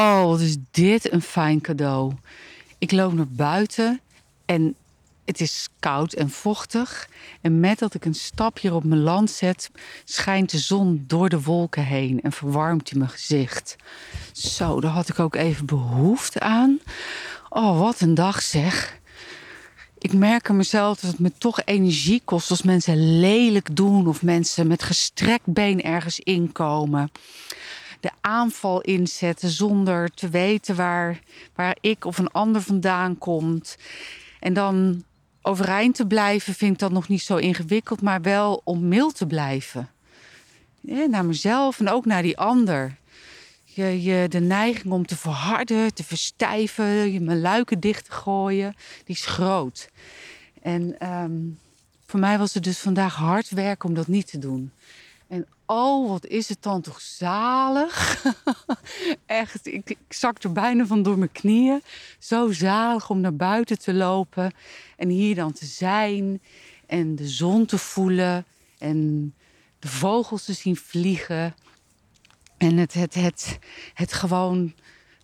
Oh, wat is dit een fijn cadeau. Ik loop naar buiten en het is koud en vochtig. En met dat ik een stapje op mijn land zet, schijnt de zon door de wolken heen en verwarmt hij mijn gezicht. Zo, daar had ik ook even behoefte aan. Oh, wat een dag zeg. Ik merk aan mezelf dat het me toch energie kost als mensen lelijk doen of mensen met gestrekt been ergens inkomen de aanval inzetten zonder te weten waar, waar ik of een ander vandaan komt. En dan overeind te blijven vind ik dat nog niet zo ingewikkeld, maar wel om mild te blijven. Naar mezelf en ook naar die ander. Je, je, de neiging om te verharden, te verstijven, je mijn luiken dicht te gooien, die is groot. En um, voor mij was het dus vandaag hard werken om dat niet te doen. En oh, wat is het dan toch zalig. Echt, ik, ik zak er bijna van door mijn knieën. Zo zalig om naar buiten te lopen en hier dan te zijn en de zon te voelen en de vogels te zien vliegen. En het, het, het, het gewoon,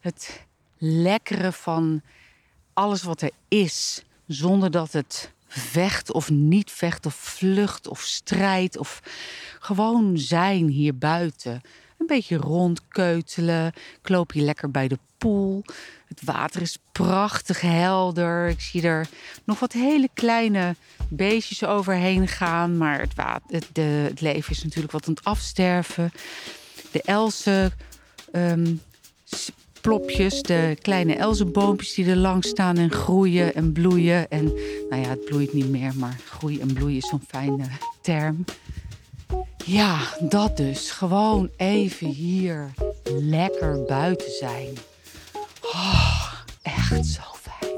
het lekkere van alles wat er is, zonder dat het vecht of niet vecht of vlucht of strijdt of gewoon zijn hier buiten. Een beetje rondkeutelen. Ik loop hier lekker bij de poel. Het water is prachtig helder. Ik zie er nog wat hele kleine beestjes overheen gaan. Maar het, de, het leven is natuurlijk wat aan het afsterven. De elzen um, de kleine elzenboompjes die er lang staan en groeien en bloeien. En nou ja, het bloeit niet meer, maar groeien en bloeien is zo'n fijne term. Ja, dat dus. Gewoon even hier lekker buiten zijn. Oh, echt zo fijn.